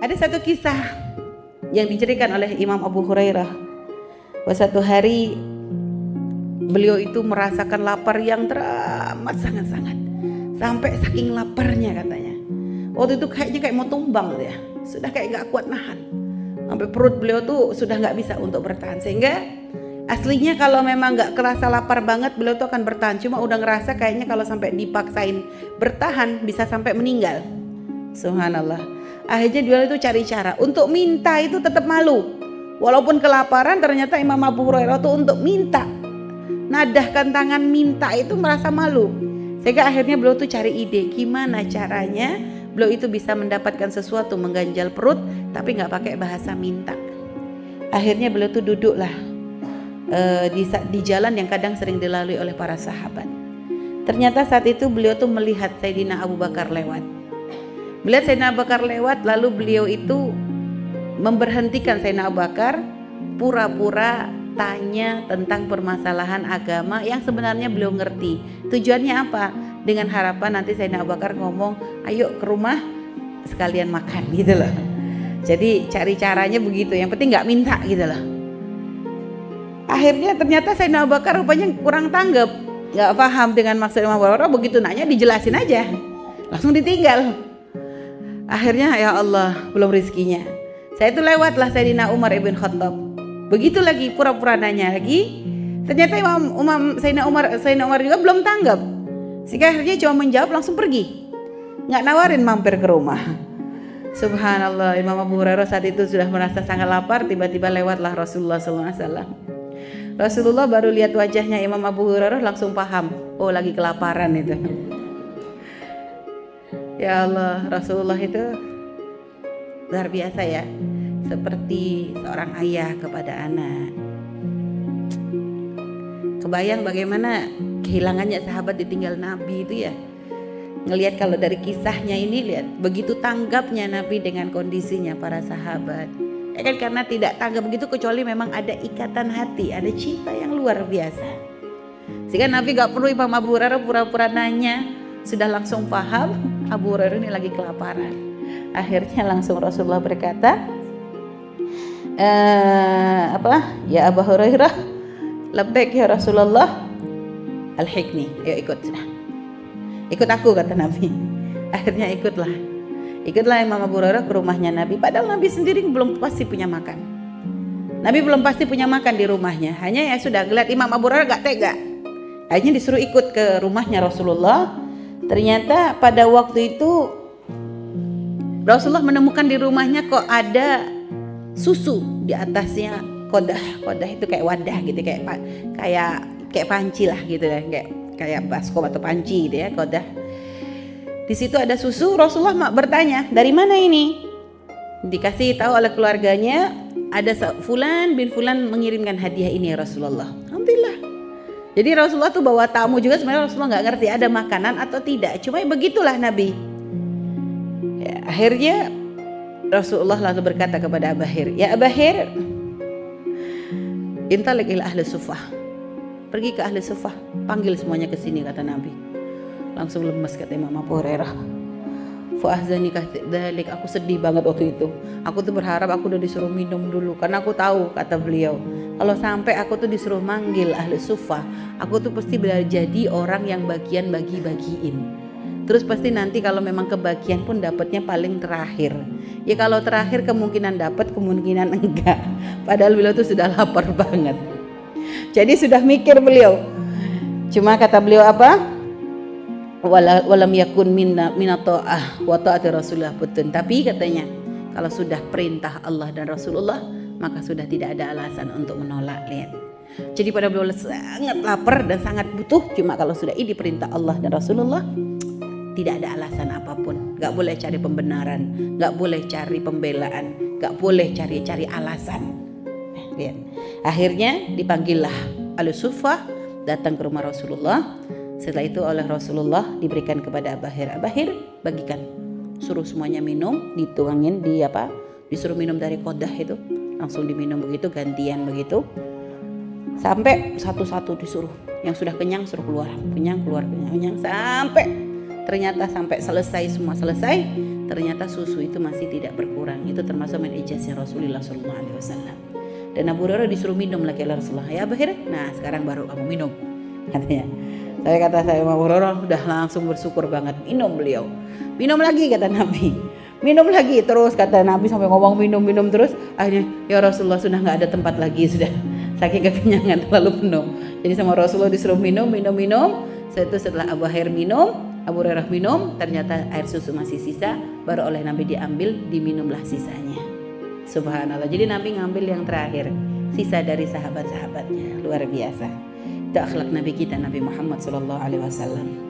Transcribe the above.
Ada satu kisah yang diceritakan oleh Imam Abu Hurairah. Bahwa satu hari beliau itu merasakan lapar yang teramat sangat-sangat. Sampai saking laparnya katanya. Waktu itu kayaknya kayak mau tumbang ya. Sudah kayak gak kuat nahan. Sampai perut beliau tuh sudah gak bisa untuk bertahan. Sehingga aslinya kalau memang gak kerasa lapar banget beliau tuh akan bertahan. Cuma udah ngerasa kayaknya kalau sampai dipaksain bertahan bisa sampai meninggal. Subhanallah akhirnya dia itu cari cara untuk minta itu tetap malu. Walaupun kelaparan ternyata Imam Abu Hurairah itu untuk minta. Nadahkan tangan minta itu merasa malu. Sehingga akhirnya beliau tuh cari ide gimana caranya beliau itu bisa mendapatkan sesuatu mengganjal perut tapi nggak pakai bahasa minta. Akhirnya beliau tuh duduklah uh, di, di jalan yang kadang sering dilalui oleh para sahabat. Ternyata saat itu beliau tuh melihat Sayyidina Abu Bakar lewat Melihat Sayyidina Abu Bakar lewat lalu beliau itu memberhentikan Sayyidina Abu Bakar pura-pura tanya tentang permasalahan agama yang sebenarnya beliau ngerti. Tujuannya apa? Dengan harapan nanti Sayyidina Abu Bakar ngomong, "Ayo ke rumah sekalian makan." gitu loh. Jadi cari caranya begitu. Yang penting nggak minta gitu loh. Akhirnya ternyata Sayyidina Abu Bakar rupanya kurang tanggap, nggak paham dengan maksud Imam Bakar. Begitu nanya dijelasin aja, langsung ditinggal Akhirnya ya Allah belum rizkinya. Saya itu lewatlah Sayyidina Umar ibn Khattab. Begitu lagi pura-pura nanya lagi. Ternyata Imam Umar Sayyidina Umar Sayyidina Umar juga belum tanggap. Sehingga akhirnya cuma menjawab langsung pergi. Nggak nawarin mampir ke rumah. Subhanallah Imam Abu Hurairah saat itu sudah merasa sangat lapar tiba-tiba lewatlah Rasulullah SAW. Rasulullah baru lihat wajahnya Imam Abu Hurairah langsung paham, oh lagi kelaparan itu. Ya Allah, Rasulullah itu luar biasa ya. Seperti seorang ayah kepada anak. Kebayang bagaimana kehilangannya sahabat ditinggal Nabi itu ya. Ngelihat kalau dari kisahnya ini lihat begitu tanggapnya Nabi dengan kondisinya para sahabat. Ya kan karena tidak tanggap begitu kecuali memang ada ikatan hati, ada cinta yang luar biasa. Sehingga Nabi gak perlu Imam Abu Hurairah pura-pura nanya, sudah langsung paham Abu Hurairah ini lagi kelaparan. Akhirnya langsung Rasulullah berkata, e, apa? Ya Abu Hurairah, lebek ya Rasulullah, al-hikni, ayo ikut. Ikut aku kata Nabi. Akhirnya ikutlah. Ikutlah Imam Abu Hurairah ke rumahnya Nabi. Padahal Nabi sendiri belum pasti punya makan. Nabi belum pasti punya makan di rumahnya. Hanya ya sudah ngeliat Imam Abu Hurairah gak tega. Akhirnya disuruh ikut ke rumahnya Rasulullah Ternyata pada waktu itu Rasulullah menemukan di rumahnya kok ada susu di atasnya kodah. Kodah itu kayak wadah gitu kayak kayak kayak panci lah gitu ya kayak kayak baskom atau panci gitu ya kodah. Di situ ada susu. Rasulullah bertanya dari mana ini? Dikasih tahu oleh keluarganya ada Fulan bin Fulan mengirimkan hadiah ini ya Rasulullah. Jadi Rasulullah tuh bawa tamu juga sebenarnya Rasulullah nggak ngerti ada makanan atau tidak. Cuma ya begitulah Nabi. Ya, akhirnya Rasulullah lalu berkata kepada Abahir, ya Abahir, intalik ila ahli sufah. Pergi ke ahli sufah, panggil semuanya ke sini kata Nabi. Langsung lemas kata Imam Abu Hurairah. Fa'ahzani dalik aku sedih banget waktu itu. Aku tuh berharap aku udah disuruh minum dulu karena aku tahu kata beliau kalau sampai aku tuh disuruh manggil ahli sufa, aku tuh pasti jadi orang yang bagian bagi-bagiin. Terus pasti nanti kalau memang kebagian pun dapatnya paling terakhir. Ya kalau terakhir kemungkinan dapat, kemungkinan enggak. Padahal beliau tuh sudah lapar banget. Jadi sudah mikir beliau. Cuma kata beliau apa? Walam yakun minna minatoah wa taati Rasulullah putun. Tapi katanya kalau sudah perintah Allah dan Rasulullah maka sudah tidak ada alasan untuk menolak. Lihat. Jadi pada beliau sangat lapar dan sangat butuh cuma kalau sudah ini perintah Allah dan Rasulullah tidak ada alasan apa pun. Gak boleh cari pembenaran, gak boleh cari pembelaan, gak boleh cari-cari alasan. lihat. Akhirnya dipanggillah Al-Sufah datang ke rumah Rasulullah setelah itu oleh Rasulullah diberikan kepada Abahir. Abahir bagikan. Suruh semuanya minum, dituangin di apa? Disuruh minum dari kodah itu. Langsung diminum begitu, gantian begitu. Sampai satu-satu disuruh. Yang sudah kenyang suruh keluar. Kenyang keluar, kenyang, kenyang. Sampai ternyata sampai selesai semua selesai. ternyata susu itu masih tidak berkurang. Itu termasuk menijasnya Rasulullah Wasallam. Dan Abu Hurairah disuruh minum lagi oleh Rasulullah. Ya Hurairah, nah sekarang baru kamu minum. Katanya. Saya kata saya Abu Hurairah udah langsung bersyukur banget minum beliau. Minum lagi kata Nabi. Minum lagi terus kata Nabi sampai ngomong minum minum terus. Akhirnya ya Rasulullah sudah nggak ada tempat lagi sudah saking kekenyangan terlalu penuh. Jadi sama Rasulullah disuruh minum minum minum. Setelah setelah Abu Hurairah minum, Abu Hurairah minum, ternyata air susu masih sisa, baru oleh Nabi diambil, diminumlah sisanya. Subhanallah. Jadi Nabi ngambil yang terakhir, sisa dari sahabat-sahabatnya. Luar biasa. Itu akhlak Nabi kita Nabi Muhammad Sallallahu Alaihi Wasallam.